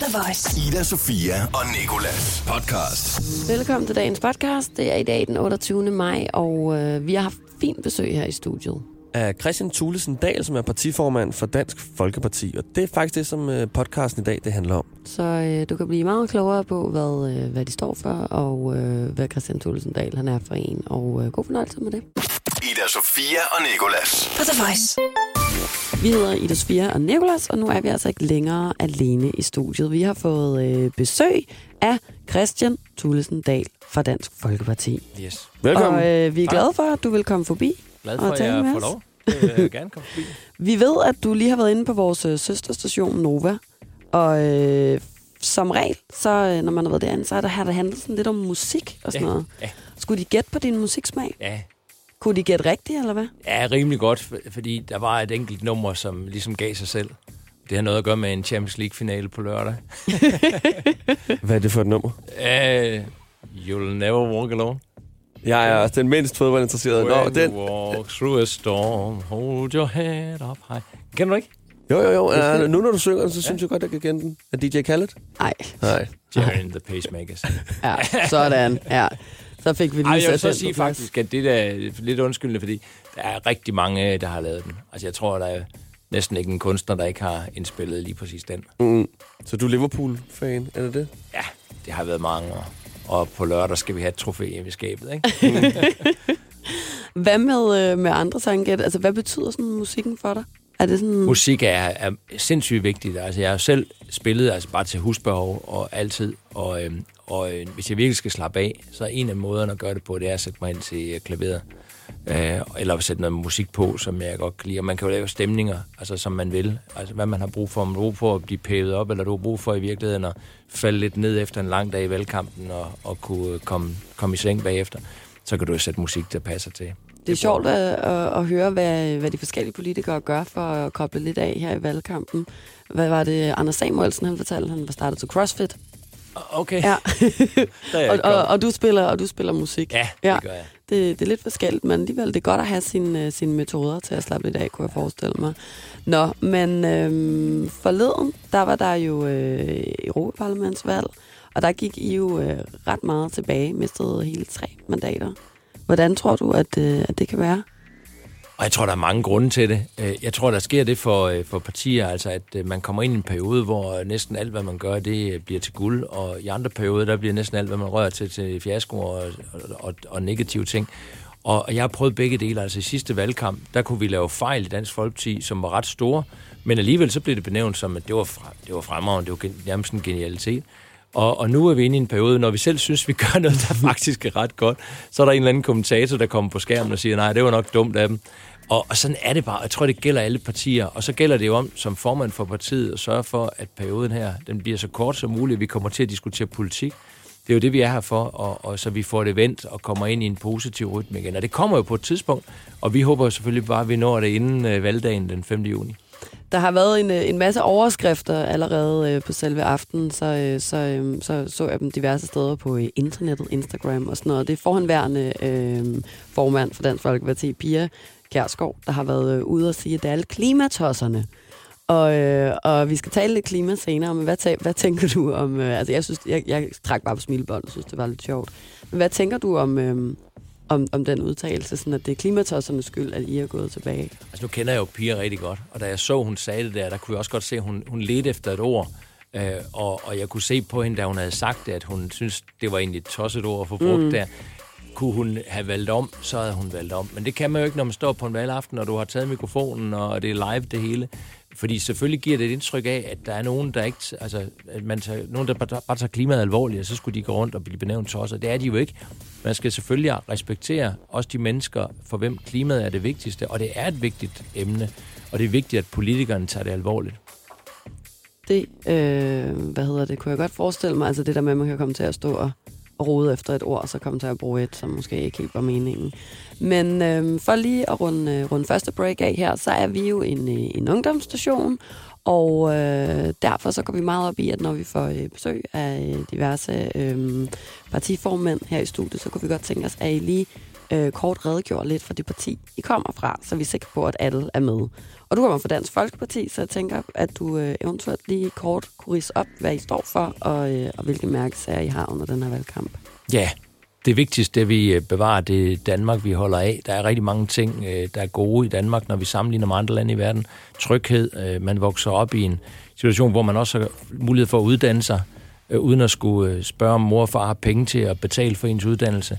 The Voice. Ida, Sofia og Nikolas podcast. Velkommen til dagens podcast. Det er i dag den 28. maj, og øh, vi har haft fint besøg her i studiet. Af Christian Thulesen Dahl, som er partiformand for Dansk Folkeparti. Og det er faktisk det, som øh, podcasten i dag det handler om. Så øh, du kan blive meget klogere på, hvad, øh, hvad de står for, og øh, hvad Christian Thulesen Dahl han er for en. Og øh, god fornøjelse med det. Ida, Sofia og Nikolas. På The Voice. Vi hedder Ida Sofia og Nicolas, og nu er vi altså ikke længere alene i studiet. Vi har fået øh, besøg af Christian Thulesen Dahl fra Dansk Folkeparti. Yes. Velkommen. Og øh, vi er glade for, at du vil komme forbi. Glad for, at jeg får lov. Jeg gerne komme forbi. Vi ved, at du lige har været inde på vores øh, søsterstation Nova, og øh, som regel, så øh, når man har været derinde, så er der, har det handlet sådan lidt om musik og sådan Ja, noget. ja. Skulle de gætte på din musiksmag? Ja, Kunne de gætte rigtigt, eller hvad? ja, rimelig godt, for- fordi der var et enkelt nummer, som ligesom gav sig selv. Det har noget at gøre med en Champions League-finale på lørdag. Hvad er det for et nummer? Uh, you'll never walk alone. Jeg er den mindst fodboldinteresserede. Nå, den... you walk through a storm, hold your head up high. Kender du ikke? Jo, jo, jo. Ja, nu når du synger, så synes jeg godt, jeg kan kende den. Er DJ Khaled? Nej. Nej. Jerry and the Pacemakers. Ja, sådan. Ja. Så fik vi lige Ej, jeg vil så sige faktisk, at det der er lidt undskyldende, fordi der er rigtig mange, der har lavet den. Altså, jeg tror, der er næsten ikke en kunstner, der ikke har indspillet lige præcis den. Mm. Så du er Liverpool-fan, er det det? Ja, det har været mange år. Og på lørdag skal vi have et trofæ hjemme i skabet, ikke? Hvad med, øh, med andre sanggæt? Altså, hvad betyder sådan musikken for dig? Er det sådan... Musik er, er sindssygt vigtigt. Altså, jeg har selv spillet altså, bare til husbehov og altid. Og, øhm, og øh, hvis jeg virkelig skal slappe af, så er en af måderne at gøre det på, det er at sætte mig ind til øh, klaveret. Øh, eller sætte noget musik på, som jeg godt kan lide. Og man kan jo lave stemninger, altså, som man vil. Altså, hvad man har brug for. Om du har brug for at blive pævet op, eller du har brug for i virkeligheden at falde lidt ned efter en lang dag i valgkampen og, og kunne komme, komme i seng bagefter. Så kan du jo sætte musik, der passer til. Det er sjovt at, at, at høre, hvad, hvad de forskellige politikere gør for at koble lidt af her i valgkampen. Hvad var det, Anders Samuelsen han fortalte? Han var startet til CrossFit. Okay, Ja. og, og, og, du spiller, og du spiller musik. Ja, Ja. det gør jeg. Det, det er lidt forskelligt, men alligevel det er godt at have sine, sine metoder til at slappe lidt af, kunne jeg forestille mig. Nå, men øhm, forleden, der var der jo øh, Europaparlamentsvalg, og der gik I jo øh, ret meget tilbage, mistede hele tre mandater. Hvordan tror du, at, øh, at det kan være? Og jeg tror, der er mange grunde til det. Øh, jeg tror, der sker det for, øh, for partier, altså at øh, man kommer ind i en periode, hvor næsten alt, hvad man gør, det bliver til guld, og i andre perioder, der bliver næsten alt, hvad man rører til, til fiasko og, og, og, negative ting. Og jeg har prøvet begge dele. Altså i sidste valgkamp, der kunne vi lave fejl i Dansk Folkeparti, som var ret store, men alligevel så blev det benævnt som, at det var, fra, det var fremragende, det var nærmest en genialitet. Og, og nu er vi inde i en periode, når vi selv synes, vi gør noget, der faktisk er ret godt, så er der en eller anden kommentator, der kommer på skærmen og siger, nej, det var nok dumt af dem. Og, og sådan er det bare. Jeg tror, det gælder alle partier. Og så gælder det jo om, som formand for partiet, at sørge for, at perioden her, den bliver så kort som muligt. Vi kommer til at diskutere politik. Det er jo det, vi er her for, og, og så vi får det vendt og kommer ind i en positiv rytme igen. Og det kommer jo på et tidspunkt, og vi håber selvfølgelig bare, at vi når det inden øh, valgdagen den 5. juni. Der har været en, øh, en masse overskrifter allerede øh, på selve aftenen, så, øh, så, øh, så så jeg dem diverse steder på øh, internettet, Instagram og sådan noget. Det er forhåndværende øh, formand for Dansk Folkeparti, Pia Kjærsgaard, der har været øh, ude og sige, at det er alle klimatosserne. Og, øh, og vi skal tale lidt klima senere, men hvad, tæ- hvad tænker du om... Øh, altså, jeg synes, jeg, jeg trak bare på smilebånd og synes, det var lidt sjovt. Men hvad tænker du om, øh, om, om den udtalelse, sådan at det er klimatossernes skyld, at I er gået tilbage? Altså nu kender jeg jo Pia rigtig godt, og da jeg så, hun sagde det der, der kunne jeg også godt se, at hun, hun ledte efter et ord. Øh, og, og jeg kunne se på hende, da hun havde sagt det, at hun synes, det var egentlig et tosset ord at få brugt mm. der. Kunne hun have valgt om, så havde hun valgt om. Men det kan man jo ikke, når man står på en valgaften, og du har taget mikrofonen, og det er live det hele. Fordi selvfølgelig giver det et indtryk af, at der er nogen, der ikke, altså, at man tager, nogen, der bare, bare tager klimaet alvorligt, og så skulle de gå rundt og blive benævnt tosser. Det er de jo ikke. Man skal selvfølgelig respektere også de mennesker, for hvem klimaet er det vigtigste, og det er et vigtigt emne, og det er vigtigt, at politikerne tager det alvorligt. Det, øh, hvad hedder det, kunne jeg godt forestille mig, altså det der med, at man kan komme til at stå og, rode efter et ord, og så komme til at bruge et, som måske ikke helt var meningen. Men øh, for lige at runde, runde første break af her, så er vi jo en, øh, en ungdomsstation, og øh, derfor så går vi meget op i, at når vi får øh, besøg af øh, diverse øh, partiformænd her i studiet, så kunne vi godt tænke os, at I lige øh, kort redegjorde lidt for det parti, I kommer fra, så vi er sikre på, at alle er med. Og du kommer fra Dansk Folkeparti, så jeg tænker, at du øh, eventuelt lige kort kunne rise op, hvad I står for, og, øh, og hvilke mærkesager I har under den her valgkamp. Ja, det vigtigste, at vi øh, bevarer, det Danmark, vi holder af. Der er rigtig mange ting, øh, der er gode i Danmark, når vi sammenligner med andre lande i verden. Tryghed, øh, man vokser op i en situation, hvor man også har mulighed for at uddanne sig, uden at skulle spørge om mor og far har penge til at betale for ens uddannelse.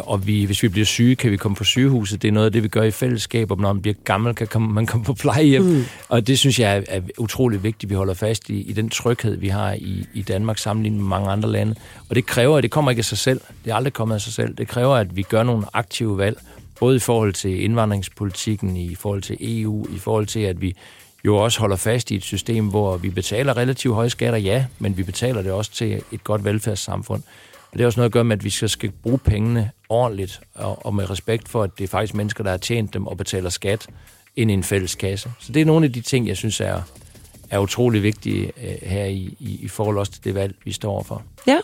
Og vi, hvis vi bliver syge, kan vi komme på sygehuset. Det er noget af det, vi gør i fællesskab, og når man bliver gammel, kan komme, man komme på plejehjem. Mm. Og det synes jeg er, er utrolig vigtigt, vi holder fast i, i den tryghed, vi har i, i Danmark sammenlignet med mange andre lande. Og det kræver, at det kommer ikke af sig selv. Det er aldrig kommet af sig selv. Det kræver, at vi gør nogle aktive valg, både i forhold til indvandringspolitikken, i forhold til EU, i forhold til, at vi jo også holder fast i et system, hvor vi betaler relativt høje skatter, ja, men vi betaler det også til et godt velfærdssamfund. Og det er også noget at gøre med, at vi skal, skal bruge pengene ordentligt og, og med respekt for, at det er faktisk mennesker, der har tjent dem og betaler skat ind i en fælles kasse. Så det er nogle af de ting, jeg synes er, er utrolig vigtige øh, her i, i, i forhold også til det valg, vi står for. Ja,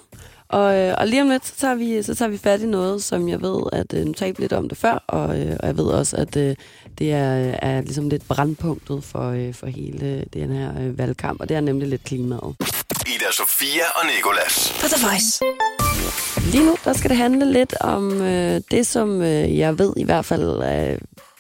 og, øh, og lige om lidt, så tager, vi, så tager vi fat i noget, som jeg ved, at øh, nu talte lidt om det før, og, øh, og jeg ved også, at øh, det er, er ligesom lidt brandpunktet for, øh, for hele den her øh, valgkamp, og det er nemlig lidt klimaet. Ida Sofia og Nikolas. For The Voice. Lige nu, der skal det handle lidt om øh, det, som øh, jeg ved i hvert fald, øh,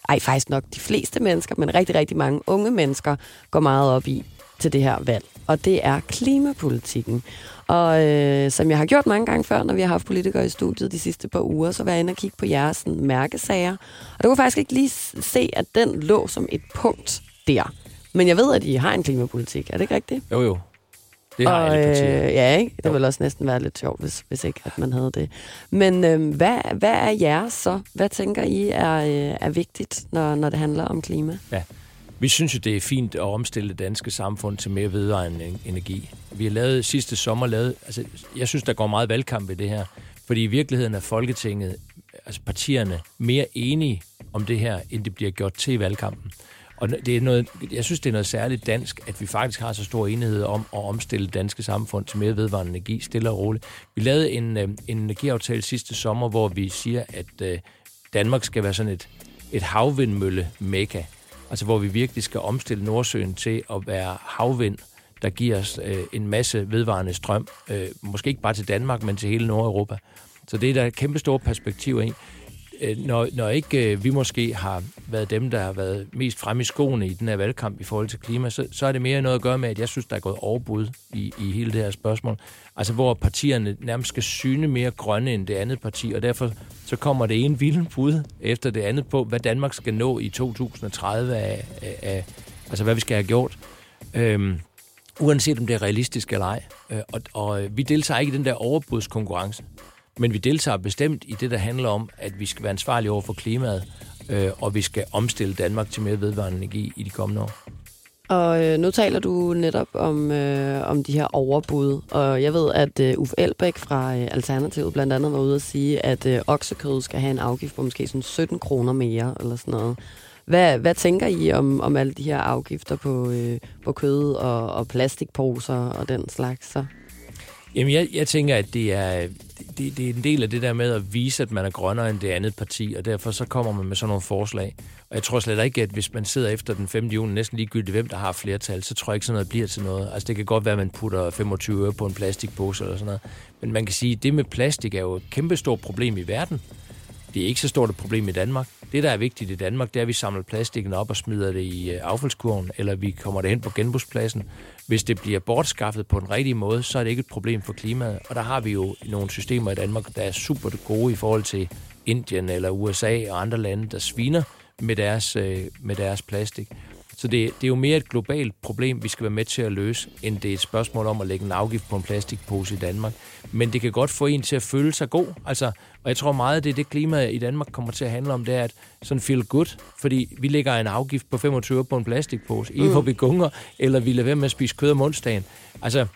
ej faktisk nok de fleste mennesker, men rigtig, rigtig mange unge mennesker går meget op i til det her valg. Og det er klimapolitikken. Og øh, som jeg har gjort mange gange før, når vi har haft politikere i studiet de sidste par uger, så var jeg inde og kigge på jeres sådan, mærkesager. Og der kunne faktisk ikke lige se, at den lå som et punkt der. Men jeg ved, at I har en klimapolitik. Er det ikke rigtigt? Jo, jo. Det har og, alle partier. Øh, ja, ikke? Det ville også næsten være lidt sjovt, hvis, hvis ikke at man havde det. Men øh, hvad, hvad er jeres så? Hvad tænker I er, øh, er vigtigt, når, når det handler om klima? Ja. Vi synes jo, det er fint at omstille det danske samfund til mere vedvarende energi. Vi har lavet sidste sommer lavet, altså jeg synes, der går meget valgkamp i det her, fordi i virkeligheden er Folketinget, altså partierne, mere enige om det her, end det bliver gjort til i valgkampen. Og det er noget, jeg synes, det er noget særligt dansk, at vi faktisk har så stor enighed om at omstille danske samfund til mere vedvarende energi, stille og roligt. Vi lavede en, øh, en energiaftale sidste sommer, hvor vi siger, at øh, Danmark skal være sådan et, et havvindmølle-mekka. Altså hvor vi virkelig skal omstille Nordsøen til at være havvind, der giver os øh, en masse vedvarende strøm. Øh, måske ikke bare til Danmark, men til hele Nordeuropa. Så det er der kæmpe store perspektiver i. Øh, når, når ikke øh, vi måske har været dem, der har været mest fremme i skoene i den her valgkamp i forhold til klima, så, så er det mere noget at gøre med, at jeg synes, der er gået overbud i, i hele det her spørgsmål. Altså hvor partierne nærmest skal syne mere grønne end det andet parti, og derfor så kommer det ene vilde bud efter det andet på, hvad Danmark skal nå i 2030 af, af, af altså hvad vi skal have gjort. Øhm, uanset om det er realistisk eller ej. Øh, og, og øh, vi deltager ikke i den der overbudskonkurrence. Men vi deltager bestemt i det, der handler om, at vi skal være ansvarlige over for klimaet, øh, og vi skal omstille Danmark til mere vedvarende energi i de kommende år. Og øh, nu taler du netop om, øh, om de her overbud, og jeg ved, at øh, Uffe Elbæk fra øh, Alternativet blandt andet var ude at sige, at øh, oksekød skal have en afgift på måske sådan 17 kroner mere, eller sådan noget. Hvad, hvad tænker I om, om alle de her afgifter på, øh, på kød og, og plastikposer og den slags? Så? Jamen, jeg, jeg tænker, at det er, det, det er en del af det der med at vise, at man er grønnere end det andet parti, og derfor så kommer man med sådan nogle forslag. Og jeg tror slet ikke, at hvis man sidder efter den 5. juni, næsten ligegyldigt hvem, der har flertal, så tror jeg ikke sådan noget bliver til noget. Altså det kan godt være, at man putter 25 øre på en plastikpose eller sådan noget. Men man kan sige, at det med plastik er jo et kæmpestort problem i verden. Det er ikke så stort et problem i Danmark. Det, der er vigtigt i Danmark, det er, at vi samler plastikken op og smider det i øh, affaldskurven, eller vi kommer det hen på genbrugspladsen. Hvis det bliver bortskaffet på den rigtige måde, så er det ikke et problem for klimaet. Og der har vi jo nogle systemer i Danmark, der er super gode i forhold til Indien eller USA og andre lande, der sviner med deres, øh, med deres plastik. Så det, det er jo mere et globalt problem, vi skal være med til at løse, end det er et spørgsmål om at lægge en afgift på en plastikpose i Danmark. Men det kan godt få en til at føle sig god. Altså, og jeg tror meget, det er det klima i Danmark kommer til at handle om, det er at sådan feel good, fordi vi lægger en afgift på 25 på en plastikpose, mm. i hvor vi gunger, eller vi lader være med at spise kød om onsdagen. Altså,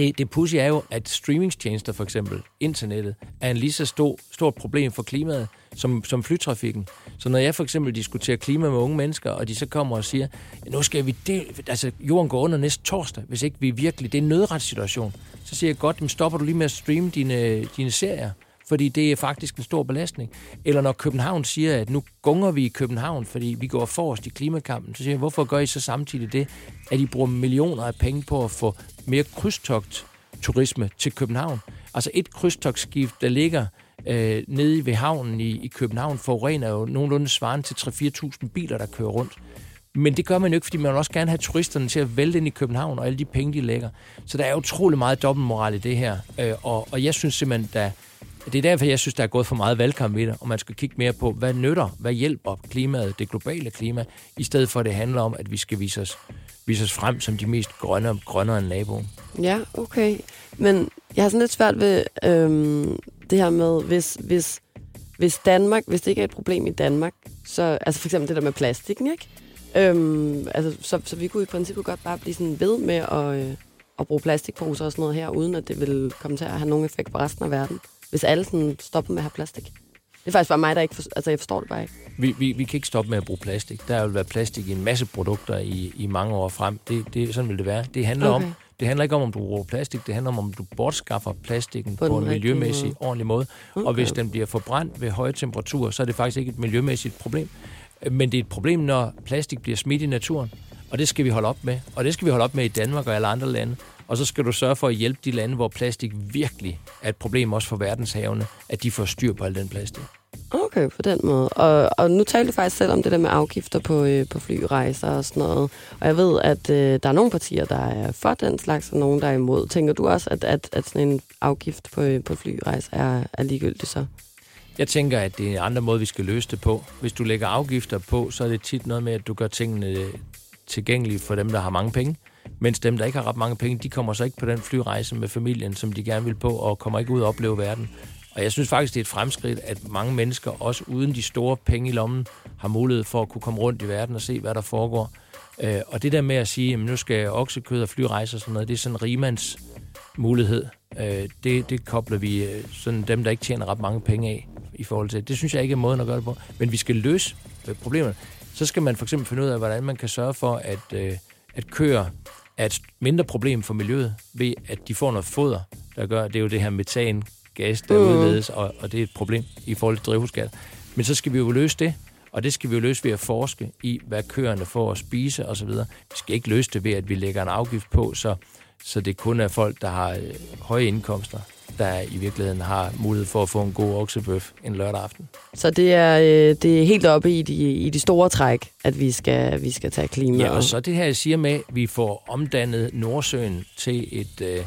det, det pussy er jo, at streamingstjenester, for eksempel internettet, er en lige så stor, stort problem for klimaet som, som flytrafikken. Så når jeg for eksempel diskuterer klima med unge mennesker, og de så kommer og siger, nu skal vi det, altså jorden går under næste torsdag, hvis ikke vi virkelig, det er en nødretssituation, så siger jeg godt, stopper du lige med at streame dine, dine serier, fordi det er faktisk en stor belastning. Eller når København siger, at nu gunger vi i København, fordi vi går forrest i klimakampen, så siger jeg, hvorfor gør I så samtidig det, at I bruger millioner af penge på at få mere krydstogt turisme til København? Altså et krydstogtskib, der ligger øh, nede ved havnen i, i København, forurener jo nogenlunde svarende til 3-4.000 biler, der kører rundt. Men det gør man jo ikke, fordi man vil også gerne have turisterne til at vælte ind i København og alle de penge, de lægger. Så der er utrolig meget dobbeltmoral i det her. Øh, og, og jeg synes simpelthen, der, det er derfor, jeg synes, der er gået for meget valgkamp i det, og man skal kigge mere på, hvad nytter, hvad hjælper klimaet, det globale klima, i stedet for at det handler om, at vi skal vise os, vise os frem som de mest grønne, grønnere end naboen. Ja, okay. Men jeg har sådan lidt svært ved øhm, det her med, hvis, hvis, hvis Danmark, hvis det ikke er et problem i Danmark, så, altså for eksempel det der med plastikken, ikke? Øhm, altså, så, så vi kunne i princippet godt bare blive sådan ved med at, øh, at bruge plastikposer og sådan noget her, uden at det vil komme til at have nogen effekt på resten af verden. Hvis alle sådan stopper med at have plastik. Det er faktisk bare mig, der ikke for, altså jeg forstår det bare ikke. Vi, vi, vi kan ikke stoppe med at bruge plastik. Der vil være plastik i en masse produkter i, i mange år frem. Det, det, sådan vil det være. Det handler, Okay. om, det handler ikke om, om du bruger plastik. Det handler om, om du bortskaffer plastikken På på, en miljømæssig, måde. ordentlig måde. Okay. Og hvis den bliver forbrændt ved høje temperaturer, så er det faktisk ikke et miljømæssigt problem. Men det er et problem, når plastik bliver smidt i naturen. Og det skal vi holde op med. Og det skal vi holde op med i Danmark og alle andre lande. Og så skal du sørge for at hjælpe de lande, hvor plastik virkelig er et problem også for verdenshavene, at de får styr på al den plastik. Okay, på den måde. Og, og nu talte du faktisk selv om det der med afgifter på, øh, på flyrejser og sådan noget. Og jeg ved, at øh, der er nogle partier, der er for den slags, og nogle, der er imod. Tænker du også, at, at, at sådan en afgift på, øh, på flyrejser er, er ligegyldig så? Jeg tænker, at det er en anden måde, vi skal løse det på. Hvis du lægger afgifter på, så er det tit noget med, at du gør tingene tilgængelige for dem, der har mange penge. Mens dem, der ikke har ret mange penge, de kommer så ikke på den flyrejse med familien, som de gerne vil på, og kommer ikke ud og opleve verden. Og jeg synes faktisk, det er et fremskridt, at mange mennesker, også uden de store penge i lommen, har mulighed for at kunne komme rundt i verden og se, hvad der foregår. Øh, Og det der med at sige, at nu skal oksekød og flyrejser og sådan noget, det er sådan en rimands mulighed. Øh, Det, det kobler vi øh, sådan dem, der ikke tjener ret mange penge af i forhold til. Det synes jeg ikke er måden at gøre det på. Men vi skal løse øh, problemerne. Så skal man for eksempel finde ud af, hvordan man kan sørge for, at, øh, at køer er et mindre problem for miljøet, ved at de får noget foder, der gør, det er jo det her metangas, der Mm. udledes, og, og det er et problem i forhold til drivhusgas. Men så skal vi jo løse det, og det skal vi jo løse ved at forske i, hvad køerne får at spise osv. Vi skal ikke løse det ved, at vi lægger en afgift på, så, så det kun er folk, der har øh, høje indkomster, der i virkeligheden har mulighed for at få en god oksebøf en lørdag aften. Så det er, øh, det er helt oppe i de, i de store træk, at vi skal, vi skal tage klima. Ja, og så det her, jeg siger med, at vi får omdannet Nordsøen til et øh,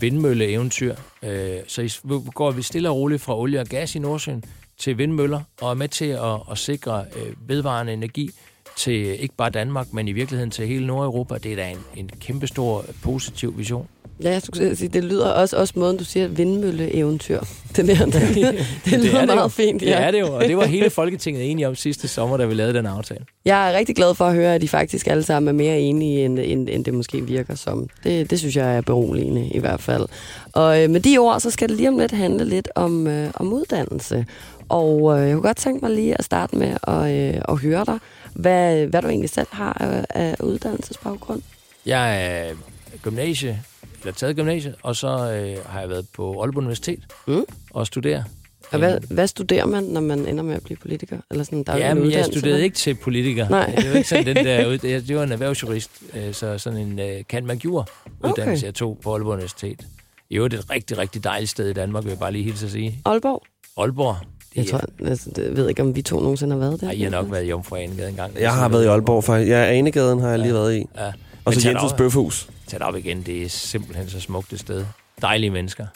vindmølleeventyr. Øh, så I, går vi stille og roligt fra olie og gas i Nordsøen til vindmøller, og er med til at, at sikre øh, vedvarende energi til ikke bare Danmark, men i virkeligheden til hele Nordeuropa. Det er da en, en kæmpestor positiv vision. Ja, jeg skulle sige, det lyder også, også måden, du siger vindmølle-eventyr. Det, der, det, det, det lyder er meget jo. fint. Det er det jo, og det var hele Folketinget enige om sidste sommer, da vi lavede den aftale. Jeg er rigtig glad for at høre, at de faktisk alle sammen er mere enige, end, end, end det måske virker som. Det, det synes jeg er beroligende i hvert fald. Og øh, med de ord, så skal det lige om lidt handle lidt om, øh, om uddannelse. Og øh, jeg kunne godt tænke mig lige at starte med at, øh, at høre dig, hvad, hvad du egentlig selv har af, af uddannelsesbaggrund. Jeg er gymnasie, eller taget gymnasiet, og så øh, har jeg været på Aalborg Universitet Mm. og studere. Og hvad, hvad studerer man, når man ender med at blive politiker? Eller sådan, der er Ja, en men jeg studerede ikke til politiker. Nej. Det var ikke sådan den der ud. Jeg det var en erhvervsjurist, øh, så sådan en uh, kan man uddannelse, Okay. jeg tog på Aalborg Universitet. I øvrigt et rigtig, rigtig dejligt sted i Danmark, vil jeg bare lige hilse at sige. Aalborg? Aalborg. Det, Jeg tror, altså, det, jeg ved ikke, om vi to nogensinde har været der. Ej, I har nok været i Jomfru Anegade engang. Jeg har været i Aalborg, faktisk. Ja, Anegaden har jeg lige været i. Ja. Og så Jensens Bøfhus. Tag det op igen, det er simpelthen så smukt et sted. Dejlige mennesker.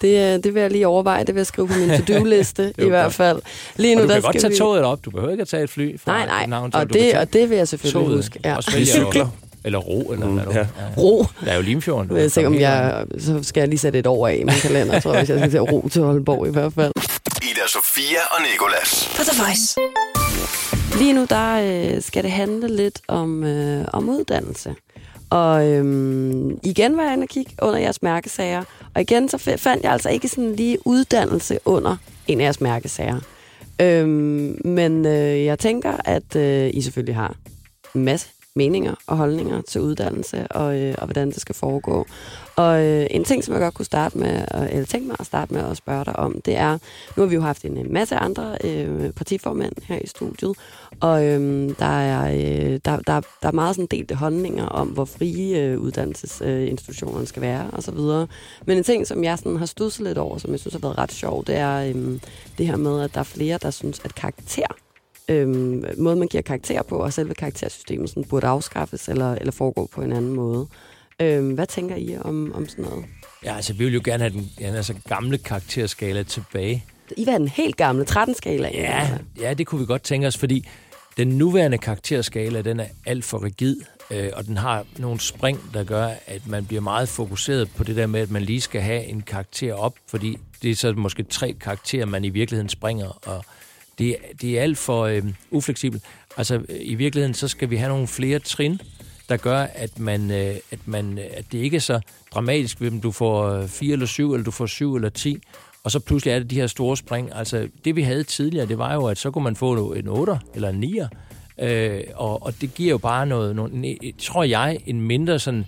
Det, øh, det vil jeg lige overveje. Det vil jeg skrive på min to-do-liste i hvert godt. fald. Lige Og nu, du der kan godt skal tage vi... toget op. Du behøver ikke at tage et fly fra Nej, nej. København til, Og du det, tage og det vil jeg selvfølgelig toget. huske. Ja. Også cykler. Eller ro, eller Mm, hvad du ja. ja. Ro. Der er jo Limfjorden. du Jeg tænker, om jeg, så skal jeg lige sætte et år af i min kalender, tror jeg, hvis jeg skal til ro til Aalborg i hvert fald. Ida Sofia og Nikolas. På The Voice. Lige nu, der øh, skal det handle lidt om, øh, om uddannelse. Og øhm, igen var jeg inde og kigge under jeres mærkesager. Og igen, så fandt jeg altså ikke sådan lige uddannelse under en af jeres mærkesager. Øhm, men øh, jeg tænker, at øh, I selvfølgelig har en masse meninger og holdninger til uddannelse og, øh, og hvordan det skal foregå. Og øh, en ting, som jeg godt kunne starte med, eller tænke mig at starte med at spørge dig om, det er, nu har vi jo haft en masse andre øh, partiformænd her i studiet, og øh, der, er, øh, der, der, der er meget sådan delte holdninger om, hvor frie øh, uddannelsesinstitutionerne øh, skal være osv. Men en ting, som jeg sådan har studset lidt over, som jeg synes har været ret sjov, det er øh, det her med, at der er flere, der synes, at karakter øhm, måden, man giver karakter på, og selve karaktersystemet sådan, burde afskaffes eller, eller foregå på en anden måde. Øhm, hvad tænker I om, om sådan noget? Ja, altså, vi vil jo gerne have den ja, altså, gamle karakterskala tilbage. I have den helt gamle 13-skala? Ja, ja, det kunne vi godt tænke os, fordi den nuværende karakterskala, den er alt for rigid, øh, og den har nogle spring, der gør, at man bliver meget fokuseret på det der med, at man lige skal have en karakter op, fordi det er så måske tre karakterer, man i virkeligheden springer, og det, det er alt for øh, ufleksibelt. Altså, øh, i virkeligheden, så skal vi have nogle flere trin, der gør, at, man, øh, at, man, øh, at det ikke er så dramatisk, om du får øh, 4 eller 7, eller du får 7 eller 10, og så pludselig er det de her store spring. Altså, det vi havde tidligere, det var jo, at så kunne man få en 8 eller en 9, øh, og, og det giver jo bare noget, noget, tror jeg, en mindre sådan,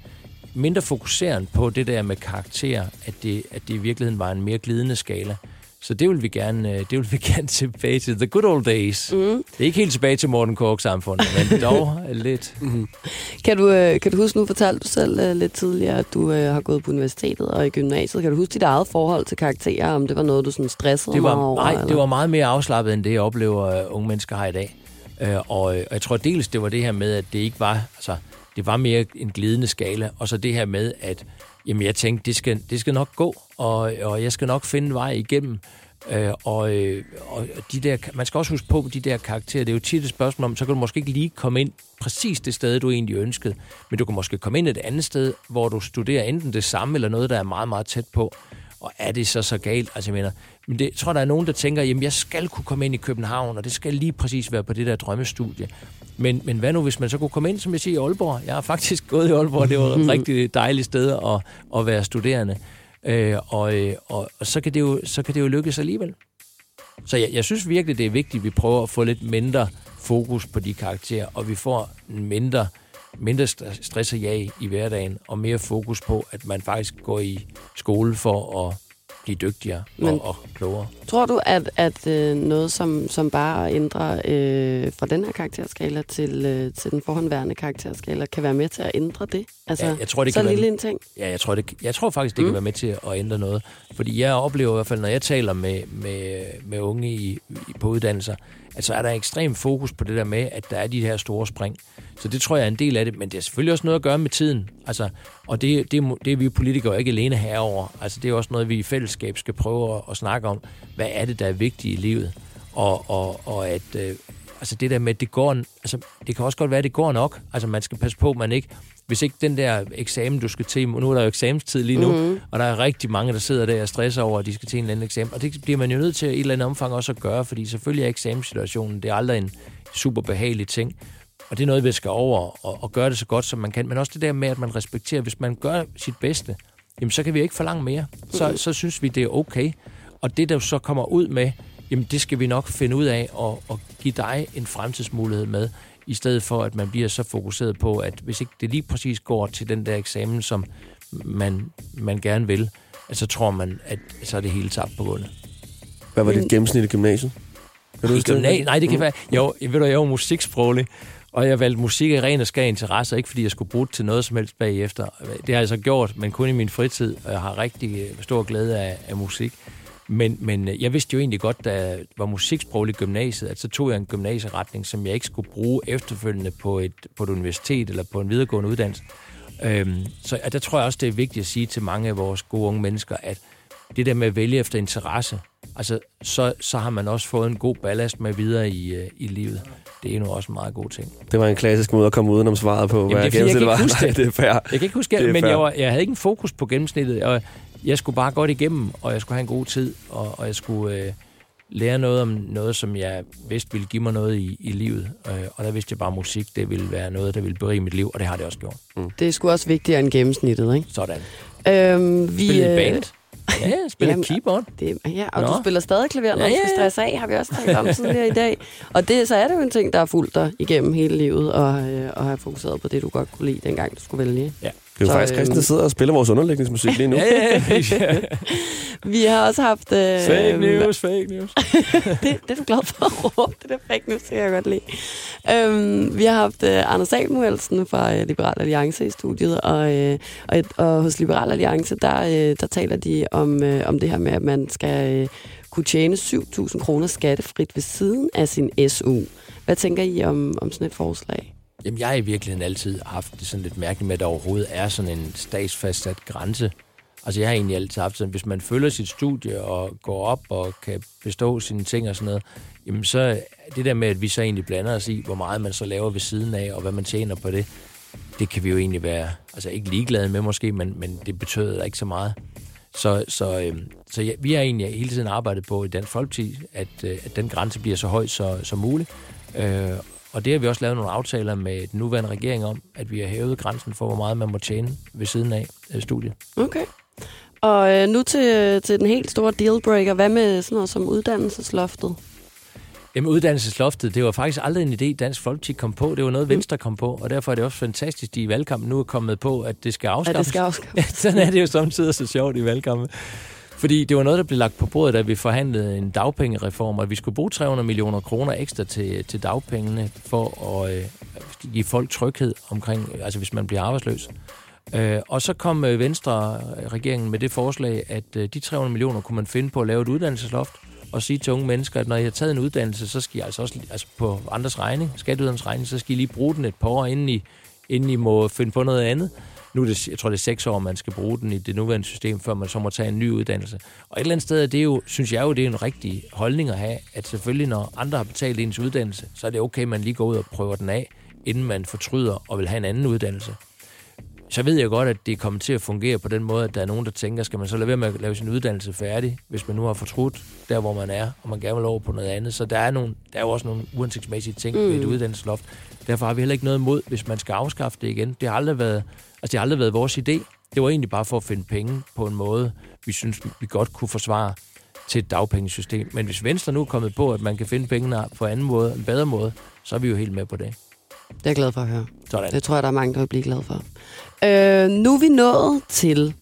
mindre fokuseren på det der med karakter, at det, at det i virkeligheden var en mere glidende skala. Så det vil vi gerne, øh, det vil vi gerne tilbage til. The good old days. Mm. Det er ikke helt tilbage til Morten Kork samfundet, men dog lidt. Mm. Kan, du, øh, kan du huske, nu fortalte du selv uh, lidt tidligere, at du har gået på universitetet og i gymnasiet. Kan du huske dit eget forhold til karakterer, om det var noget, du sådan stressede det var, meget over? Nej, eller? det var meget mere afslappet, end det, jeg oplever, unge mennesker har i dag. Og, og jeg tror dels, det var det her med, at det ikke var, altså, det var mere en glidende skala, og så det her med, at jamen, jeg tænkte, det skal, det skal nok gå, og, og jeg skal nok finde vej igennem. Øh, og, øh, og de der, man skal også huske på, de der karakterer, det er jo tit et spørgsmål om, så kan du måske ikke lige komme ind præcis det sted, du egentlig ønskede, men du kan måske komme ind et andet sted, hvor du studerer enten det samme, eller noget, der er meget, meget tæt på. Og er det så så galt? Altså, jeg mener, men det, jeg tror, der er nogen, der tænker, jamen, jeg skal kunne komme ind i København, og det skal lige præcis være på det der drømmestudie. Men, men hvad nu, hvis man så kunne komme ind, som jeg siger, i Aalborg? Jeg har faktisk gået i Aalborg, det var et rigtig dejligt sted at, at være studerende. Øh, og, øh, og, og så, kan det jo, så kan det jo lykkes alligevel. Så jeg, jeg synes virkelig, det er vigtigt, at vi prøver at få lidt mindre fokus på de karakterer, og vi får mindre, mindre stress og jag i hverdagen, og mere fokus på, at man faktisk går i skole for at blive dygtigere Men, og, og klogere. Tror du, at, at øh, noget som, som bare ændrer øh, fra den her karakterskala til, øh, til den forhåndværende karakterskala, kan være med til at ændre det? Altså, ja, jeg tror, det så kan lille være, en ting? Ja, jeg tror, det, jeg tror faktisk, det mm. kan være med til at ændre noget. Fordi jeg oplever i hvert fald, når jeg taler med, med, med unge i, i, på uddannelser, at så er der ekstrem fokus på det der med, at der er de her store spring. Så det tror jeg er en del af det, men det er selvfølgelig også noget at gøre med tiden. Altså, og det, det, det er vi politikere ikke alene herover. Altså, det er også noget, vi i fællesskab skal prøve at, at snakke om. Hvad er det, der er vigtigt i livet? Og, og, og at, øh, altså det der med, at det går, altså det kan også godt være, at det går nok. Altså man skal passe på, at man ikke, hvis ikke den der eksamen, du skal til, nu er der jo eksamenstid lige nu, mm-hmm. og der er rigtig mange, der sidder der og stresser over, at de skal til en eller anden eksamen, og det bliver man jo nødt til i et eller andet omfang også at gøre, fordi selvfølgelig er eksamenssituationen, det er aldrig en super behagelig ting, og det er noget, vi skal over og, og gøre det så godt, som man kan, men også det der med, at man respekterer, hvis man gør sit bedste, jamen så kan vi ikke forlange mere. Så, mm-hmm. så synes vi, det er okay. Og det, der så kommer ud med, jamen det skal vi nok finde ud af og, og give dig en fremtidsmulighed med, i stedet for at man bliver så fokuseret på, at hvis ikke det lige præcis går til den der eksamen, som man, man gerne vil, så tror man, at så er det hele tabt på gulvet. Hvad var dit gennemsnit i gymnasiet? Kan du I gymnasiet? Nej, det kan mm. være... Jo, jeg ved du, jeg var musiksproglig, og jeg valgte musik af ren og skær interesse, ikke fordi jeg skulle bruge det til noget som helst bagefter. Det har jeg så gjort, men kun i min fritid, og jeg har rigtig stor glæde af, af musik. Men, men øh, jeg vidste jo egentlig godt, da jeg var musiksproglig i gymnasiet, at så tog jeg en gymnasieretning, som jeg ikke skulle bruge efterfølgende på et, på et universitet eller på en videregående uddannelse. Øhm, så der tror jeg også, det er vigtigt at sige til mange af vores gode unge mennesker, at det der med at vælge efter interesse, altså, så, så har man også fået en god ballast med videre i, øh, i livet. Det er nu også en meget god ting. Det var en klassisk måde at komme udenom svaret på, Jamen, hvad det er, jeg, jeg var. Nej, det er fair. Jeg kan ikke huske det, men jeg, var, jeg havde ikke en fokus på gennemsnittet. Og jeg skulle bare godt igennem, og jeg skulle have en god tid, og, og jeg skulle øh, lære noget om noget, som jeg vidste ville give mig noget i, i livet. Øh, og der vidste jeg bare, at musik det ville være noget, der ville berige mit liv, og det har det også gjort. Mm. Det er sgu også vigtigere end gennemsnittet, ikke? Sådan. Øhm, vi, Spille i band. Ja, jeg spiller Jamen, keyboard. Det, ja, og Nå. du spiller stadig klaver, når Ja, du skal ja, ja. stresse af, har vi også talt om tidligere i dag. Og det, så er det jo en ting, der har fulgt dig igennem hele livet, og, øh, og har fokuseret på det, du godt kunne lide, dengang du skulle vælge. Det er jo Så, faktisk øhm, Christian, der sidder og spiller vores underlægningsmusik lige nu. Ja, ja, ja. Vi har også haft... Øh, fake news, fake news. det, det er du glad for at råbe, det der fake news, det kan jeg godt lide. Øhm, vi har haft øh, Anders Samuelsen fra øh, Liberal Alliance i studiet, og, øh, og, og hos Liberal Alliance, der, øh, der taler de om, øh, om det her med, at man skal øh, kunne tjene 7.000 kroner skattefrit ved siden af sin SU. Hvad tænker I om, om sådan et forslag? Jamen, jeg har i virkeligheden altid haft det sådan lidt mærkeligt med, at der overhovedet er sådan en statsfastsat grænse. Altså, jeg har egentlig altid haft sådan, hvis man følger sit studie og går op og kan bestå sine ting og sådan noget, jamen så det der med, at vi så egentlig blander os i, hvor meget man så laver ved siden af, og hvad man tjener på det, det kan vi jo egentlig være, altså ikke ligeglade med måske, men, men det betød ikke så meget. Så, så, øh, så ja, vi har egentlig hele tiden arbejdet på i Dansk Folkeparti, at, øh, at den grænse bliver så høj så, som muligt. Øh, og det har vi også lavet nogle aftaler med den nuværende regering om, at vi har hævet grænsen for, hvor meget man må tjene ved siden af øh, studiet. Okay. Og øh, nu til, til den helt store dealbreaker. Hvad med sådan noget som uddannelsesloftet? Jamen, uddannelsesloftet, det var faktisk aldrig en idé, Dansk Folkeparti kom på. Det var noget, Venstre kom på, og derfor er det også fantastisk, de i valgkampen nu er kommet på, at det skal Ja, afskaffes. det skal afskaffes. Ja, sådan er det jo samtidig så sjovt i valgkampen. Fordi det var noget, der blev lagt på bordet, da vi forhandlede en dagpengereform, og vi skulle bruge 300 millioner kroner ekstra til, til dagpengene for at øh, give folk tryghed omkring, altså hvis man bliver arbejdsløs. Øh, og så kom øh, Venstre-regeringen med det forslag, at øh, de 300 millioner kunne man finde på at lave et uddannelsesloft, og sige til unge mennesker, at når I har taget en uddannelse, så skal I altså også altså på andres regning, skatteyderens regning, så skal I lige bruge den et par år, inden I, inden I må finde på noget andet. Nu er det, jeg tror, det er seks år, man skal bruge den i det nuværende system, før man så må tage en ny uddannelse. Og et eller andet sted er det jo, synes jeg jo, det er en rigtig holdning at have, at selvfølgelig, når andre har betalt ens uddannelse, så er det okay, at man lige går ud og prøver den af, inden man fortryder og vil have en anden uddannelse. Så ved jeg godt, at det kommer til at fungere på den måde, at der er nogen, der tænker, skal man så lade være med at lave sin uddannelse færdig, hvis man nu har fortrudt der, hvor man er, og man gerne vil over på noget andet. Så der er, nogle, der er jo også nogle uansigtsmæssige ting mm. ved et uddannelsesloft. Derfor har vi heller ikke noget imod, hvis man skal afskaffe det igen. Det har aldrig været, altså det har aldrig været vores idé. Det var egentlig bare for at finde penge på en måde, vi synes, vi godt kunne forsvare til et dagpengesystem. Men hvis Venstre nu er kommet på, at man kan finde pengene på anden måde, en bedre måde, så er vi jo helt med på det. Det er jeg glad for at høre. Sådan. Det tror jeg, der er mange, der vil blive glade for. Øh, nu er vi nået til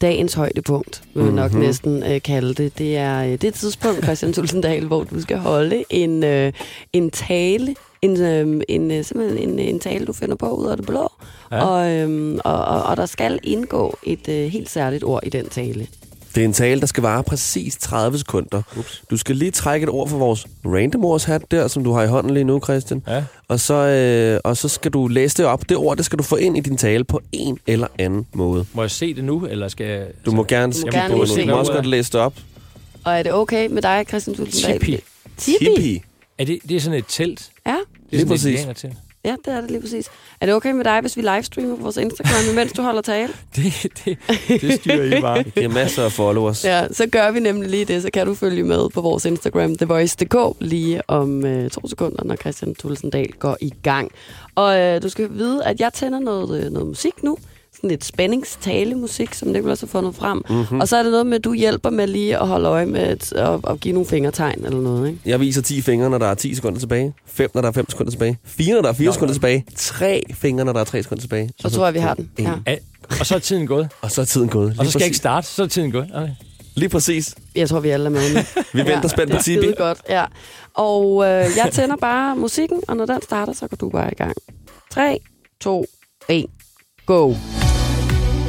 dagens højdepunkt, vil vi nok Mhm. næsten øh, kalde det. Det er øh, det tidspunkt, Christian Tulsendal, hvor du skal holde en, øh, en tale, en, øh, en, øh, simpelthen en, en tale, du finder på ud af det blå. Ja. Og, øh, og, og, og der skal indgå et øh, helt særligt ord i den tale. Det er en tale, der skal vare præcis 30 sekunder. Ups. Du skal lige trække et ord fra vores random ords hat der, som du har i hånden lige nu, Christian. Ja. Og så, øh, og så skal du læse det op. Det ord, det skal du få ind i din tale på en eller anden måde. Må jeg se det nu, eller skal jeg... Du må gerne, Du må gerne det. se Du må også godt læse det op. Og er det okay med dig, Christian Tulsendal? Tipi. Tipi? Er det, det er sådan et telt? Ja. Det er Lige sådan præcis. et indianertelt. ja, det er det lige præcis. Er det okay med dig, hvis vi livestreamer på vores Instagram, mens du holder tale? Det, det, det styrer I bare. Det er masser af followers. Ja, så gør vi nemlig lige det, så kan du følge med på vores Instagram, TheVoice.dk, lige om øh, to sekunder, når Christian Tulsendal går i gang. Og øh, du skal vide, at jeg tænder noget, øh, noget musik nu, sådan lidt spændingstale-musik, som Nicolas har fundet frem. Mm-hmm. Og så er det noget med, at du hjælper med lige at holde øje med at, at, at give nogle fingertegn eller noget, ikke? Jeg viser 10 fingre, når der er 10 sekunder tilbage. 5, når der er 5 sekunder tilbage. 4, når der er 4 Nå, sekunder tilbage. 3 fingre, når der er 3 sekunder tilbage. Så tror jeg, vi har den. En. Ja. Ja, og så er tiden gået. Og så er tiden gået. Lige Og så skal jeg ikke starte, så er tiden gået. Okay. Lige præcis. Jeg tror, vi alle er med nu. Vi venter spændt på det er Tibi. godt, ja. Og øh, jeg tænder bare musikken, og når den starter, så går du bare i gang. 3, 2, 1, go!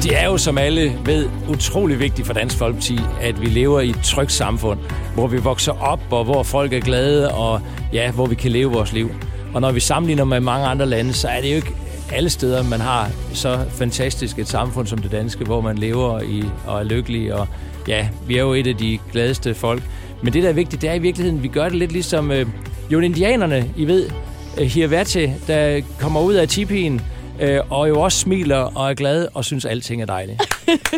Det er jo, som alle ved, utrolig vigtigt for Dansk Folkeparti, at vi lever i et trygt samfund, hvor vi vokser op, og hvor folk er glade, og ja, hvor vi kan leve vores liv. Og når vi sammenligner med mange andre lande, så er det jo ikke alle steder, man har så fantastisk et samfund som det danske, hvor man lever i og er lykkelig, og ja, vi er jo et af de gladeste folk. Men det, der er vigtigt, det er i virkeligheden, vi gør det lidt ligesom øh, jo indianerne, I ved, øh, Hirvate, der kommer ud af tipien, øh, og jo også smiler og er glad og synes, alting er dejligt.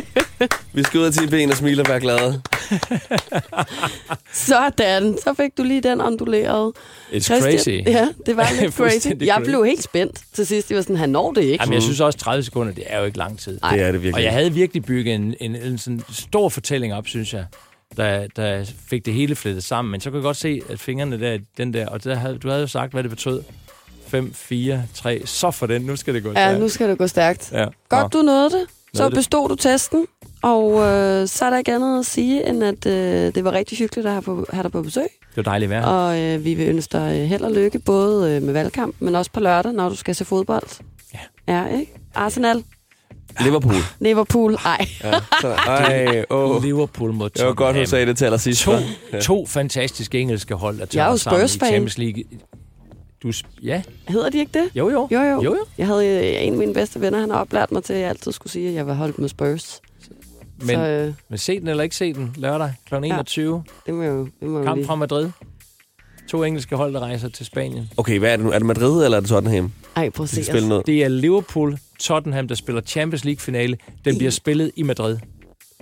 Vi skal ud af Tibi og smile og være glade. Sådan, så fik du lige den onduleret. It's Christian- crazy. Ja, det var lidt crazy. Jeg blev helt spændt til sidst. Jeg var sådan, han når det ikke. Jamen, jeg synes også, 30 sekunder, det er jo ikke lang tid. Ej. Det er det virkelig. Og jeg havde virkelig bygget en, en, en sådan stor fortælling op, synes jeg, da jeg fik det hele flettet sammen. Men så kunne jeg godt se, at fingrene der, den der, og der havde, du havde jo sagt, hvad det betød. 5, 4, 3, så for den, nu skal det gå Ja, stærkt. nu skal det gå stærkt. Ja. Godt, du nåede det. Så Nåede det. bestod du testen, og øh, så er der ikke andet at sige, end at øh, det var rigtig hyggeligt at have, på, have dig på besøg. Det var dejligt vejr. Og øh, vi vil ønske dig øh, held og lykke, både øh, med valgkamp, men også på lørdag, når du skal se fodbold. Ja. Ja, ikke? Arsenal, Liverpool. Liverpool, ej. Ja, så, ej, åh. Liverpool mod Det var godt, hun sagde det til allersidst. To, to fantastiske engelske hold, der er tager sammen i. Champions League. Du, ja, Hedder de ikke det? jo jo. Jo, jo. jo, jo. Jeg havde øh, en af mine bedste venner, han har oplært mig til, at jeg altid skulle sige, at jeg var holdt med Spurs. Men, så øh, men se den eller ikke se den lørdag kl. 21. det må jo, det må Kamp lige. fra Madrid. To engelske hold, der rejser til Spanien. Okay, hvad er det nu? Er det Madrid, eller er det Tottenham? Ej, prøv at De se. Det er Liverpool, Tottenham, der spiller Champions League-finale. Den bliver spillet i Madrid.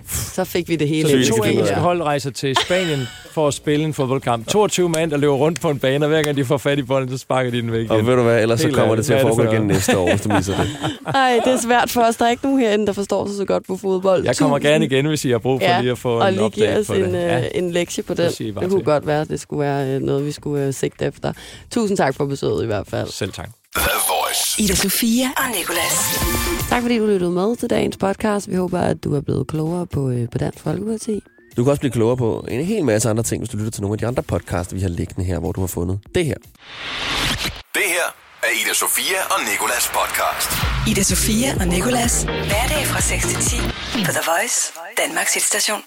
Så fik vi det hele. Så vi to engelske hold rejser til Spanien for at spille en fodboldkamp. 22 mand, der løber rundt på en bane, og hver gang de får fat i bolden, så sparker de den væk Og igen. ved du hvad, ellers så Helt kommer ærligt, det til at foregå for igen næste år, hvis du misser det. Ej, det er svært for os. Der er ikke nogen herinde, der forstår sig så godt på fodbold. Jeg kommer gerne igen, hvis I har brug for Ja, lige at få og en lige give os på en, det. øh, Ja. en lektie på den. Det Det kunne til. godt være, at det skulle være øh, noget, vi skulle øh, sigte efter. Tusind tak for besøget i hvert fald. Selv tak. Ida Sofia og Nicolas. Tak fordi du lyttede med til dagens podcast. Vi håber, at du er blevet klogere på, øh, på Dansk Folkeparti. Du kan også blive klogere på en hel masse andre ting, hvis du lytter til nogle af de andre podcasts, vi har liggende her, hvor du har fundet det her. Det her er Ida Sofia og Nikolas podcast. Ida Sofia og Nicolas. Hverdag fra 6 til 10 på The Voice, Danmarks hitstation.